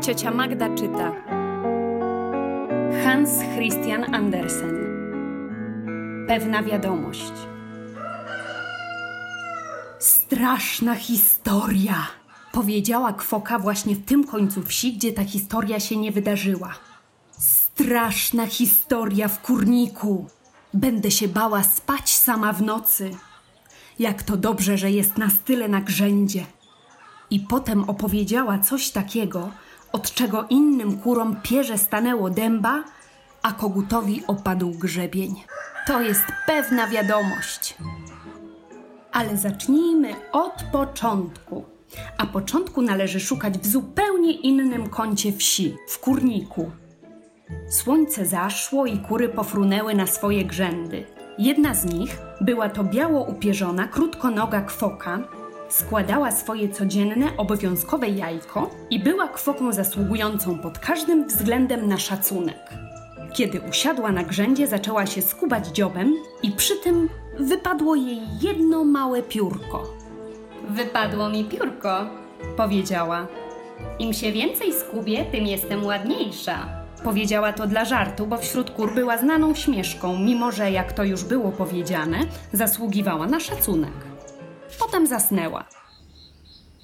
Ciocia Magda czyta. Hans Christian Andersen. Pewna wiadomość. Straszna historia, powiedziała kwoka właśnie w tym końcu wsi, gdzie ta historia się nie wydarzyła. Straszna historia w kurniku. Będę się bała spać sama w nocy. Jak to dobrze, że jest nas tyle na grzędzie. I potem opowiedziała coś takiego, od czego innym kurom pierze stanęło dęba, a kogutowi opadł grzebień. To jest pewna wiadomość. Ale zacznijmy od początku. A początku należy szukać w zupełnie innym kącie wsi, w kurniku. Słońce zaszło i kury pofrunęły na swoje grzędy. Jedna z nich była to biało upierzona, krótkonoga kwoka, składała swoje codzienne, obowiązkowe jajko i była kwoką zasługującą pod każdym względem na szacunek. Kiedy usiadła na grzędzie, zaczęła się skubać dziobem i przy tym wypadło jej jedno małe piórko. Wypadło mi piórko, Powiedziała. Im się więcej skubię, tym jestem ładniejsza. Powiedziała to dla żartu, bo wśród kur była znaną śmieszką, mimo że, jak to już było powiedziane, zasługiwała na szacunek. Potem zasnęła.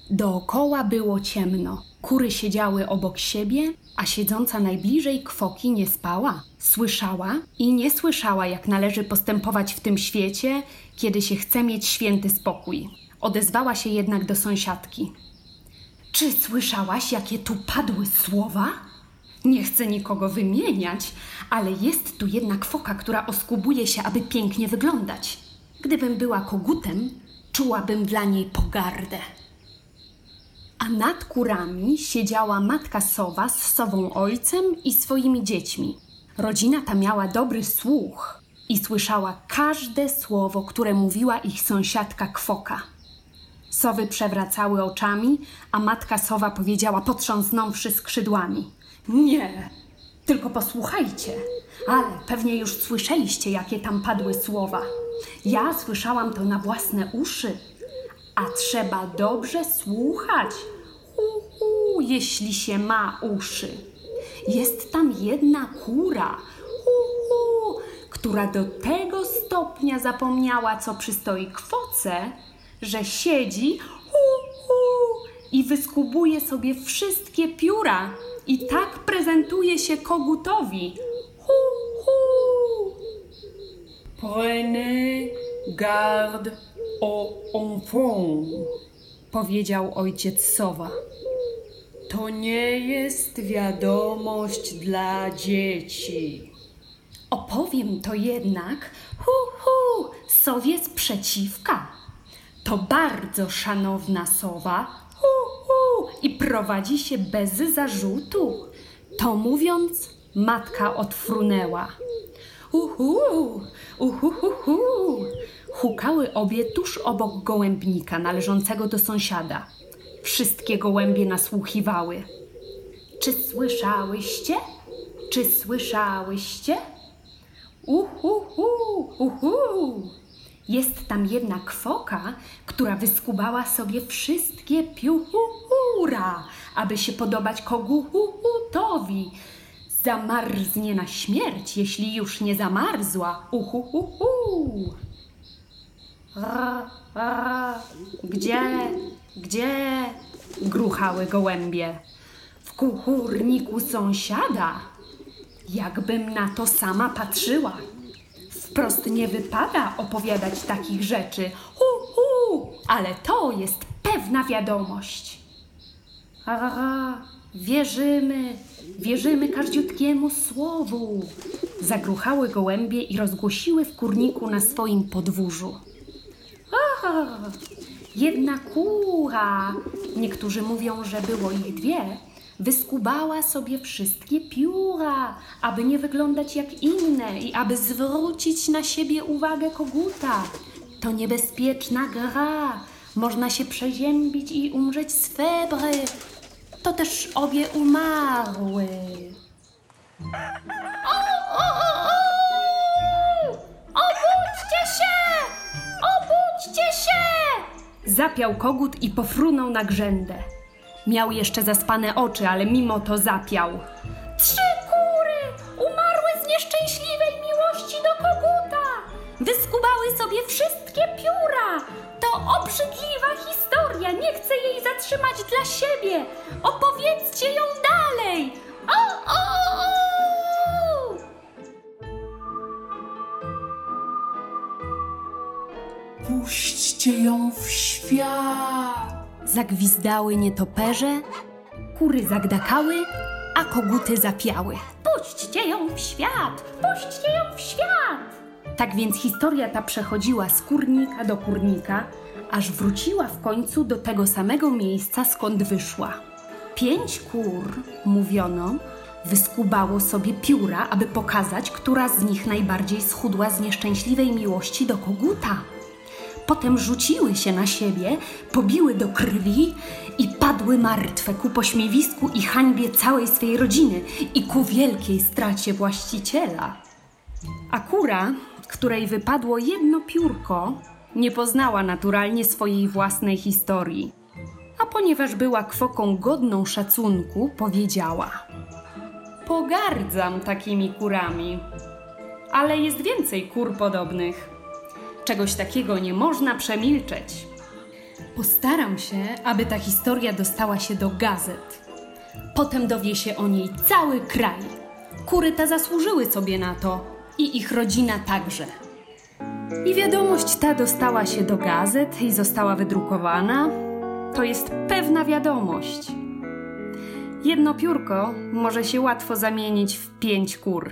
Dookoła było ciemno. Kury siedziały obok siebie, a siedząca najbliżej kwoki nie spała. Słyszała i nie słyszała, jak należy postępować w tym świecie, kiedy się chce mieć święty spokój. Odezwała się jednak do sąsiadki. Czy słyszałaś, jakie tu padły słowa? Nie chcę nikogo wymieniać, ale jest tu jedna kwoka, która oskubuje się, aby pięknie wyglądać. Gdybym była kogutem, czułabym dla niej pogardę. A nad kurami siedziała matka sowa z sową ojcem i swoimi dziećmi. Rodzina ta miała dobry słuch i słyszała każde słowo, które mówiła ich sąsiadka kwoka. Sowy przewracały oczami, a matka sowa powiedziała, potrząsnąwszy skrzydłami: Nie, tylko posłuchajcie, ale pewnie już słyszeliście, jakie tam padły słowa. Ja słyszałam to na własne uszy, a trzeba dobrze słuchać, hu, jeśli się ma uszy. Jest tam jedna kura, hu, która do tego stopnia zapomniała, co przystoi kwoce, że siedzi hu, i wyskubuje sobie wszystkie pióra i tak prezentuje się kogutowi. Hu, hu. Prenez garde aux enfants, powiedział ojciec sowa. To nie jest wiadomość dla dzieci. Opowiem to jednak, hu, hu, sowie sprzeciwka. To bardzo szanowna sowa, hu, hu, i prowadzi się bez zarzutu. To mówiąc, matka odfrunęła. Uhu, uhu, hu, hu. Hukały obie tuż obok gołębnika należącego do sąsiada. Wszystkie gołębie nasłuchiwały. Czy słyszałyście? Czy słyszałyście? Uhu, hu, uhu. Jest tam jedna kwoka, która wyskubała sobie wszystkie pióra, aby się podobać kogutowi. Zamarznie na śmierć, jeśli już nie zamarzła. Uhuhuhu. Ra, ra. Gdzie, gdzie? Gruchały gołębie. W kuchurniku sąsiada. Jakbym na to sama patrzyła. Wprost nie wypada opowiadać takich rzeczy. Hu, hu, ale to jest pewna wiadomość. A, wierzymy, wierzymy każdziutkiemu słowu. Zagruchały gołębie i rozgłosiły w kurniku na swoim podwórzu. Jedna kura, niektórzy mówią, że było ich dwie, wyskubała sobie wszystkie pióra, aby nie wyglądać jak inne i aby zwrócić na siebie uwagę koguta. To niebezpieczna gra. Można się przeziębić i umrzeć z febry. To też obie umarły. Obudźcie się! Obudźcie się! Zapiał kogut i pofrunął na grzędę. Miał jeszcze zaspane oczy, ale mimo to zapiał. Opowiedzcie ją dalej. O, o, o! Puśćcie ją w świat. Zagwizdały nietoperze, kury zagdakały, a koguty zapiały. Puśćcie ją w świat. Puśćcie ją w świat. Tak więc historia ta przechodziła z kurnika do kurnika, aż wróciła w końcu do tego samego miejsca, skąd wyszła. Pięć kur, mówiono, wyskubało sobie pióra, aby pokazać, która z nich najbardziej schudła z nieszczęśliwej miłości do koguta. Potem rzuciły się na siebie, pobiły do krwi i padły martwe ku pośmiewisku i hańbie całej swej rodziny i ku wielkiej stracie właściciela. A kura, której wypadło jedno piórko, nie poznała naturalnie swojej własnej historii. A ponieważ była kwoką godną szacunku, powiedziała: Pogardzam takimi kurami. Ale jest więcej kur podobnych. Czegoś takiego nie można przemilczeć. Postaram się, aby ta historia dostała się do gazet. Potem dowie się o niej cały kraj. Kury te zasłużyły sobie na to i ich rodzina także. I wiadomość ta dostała się do gazet i została wydrukowana. To jest pewna wiadomość. Jedno piórko może się łatwo zamienić w pięć kur.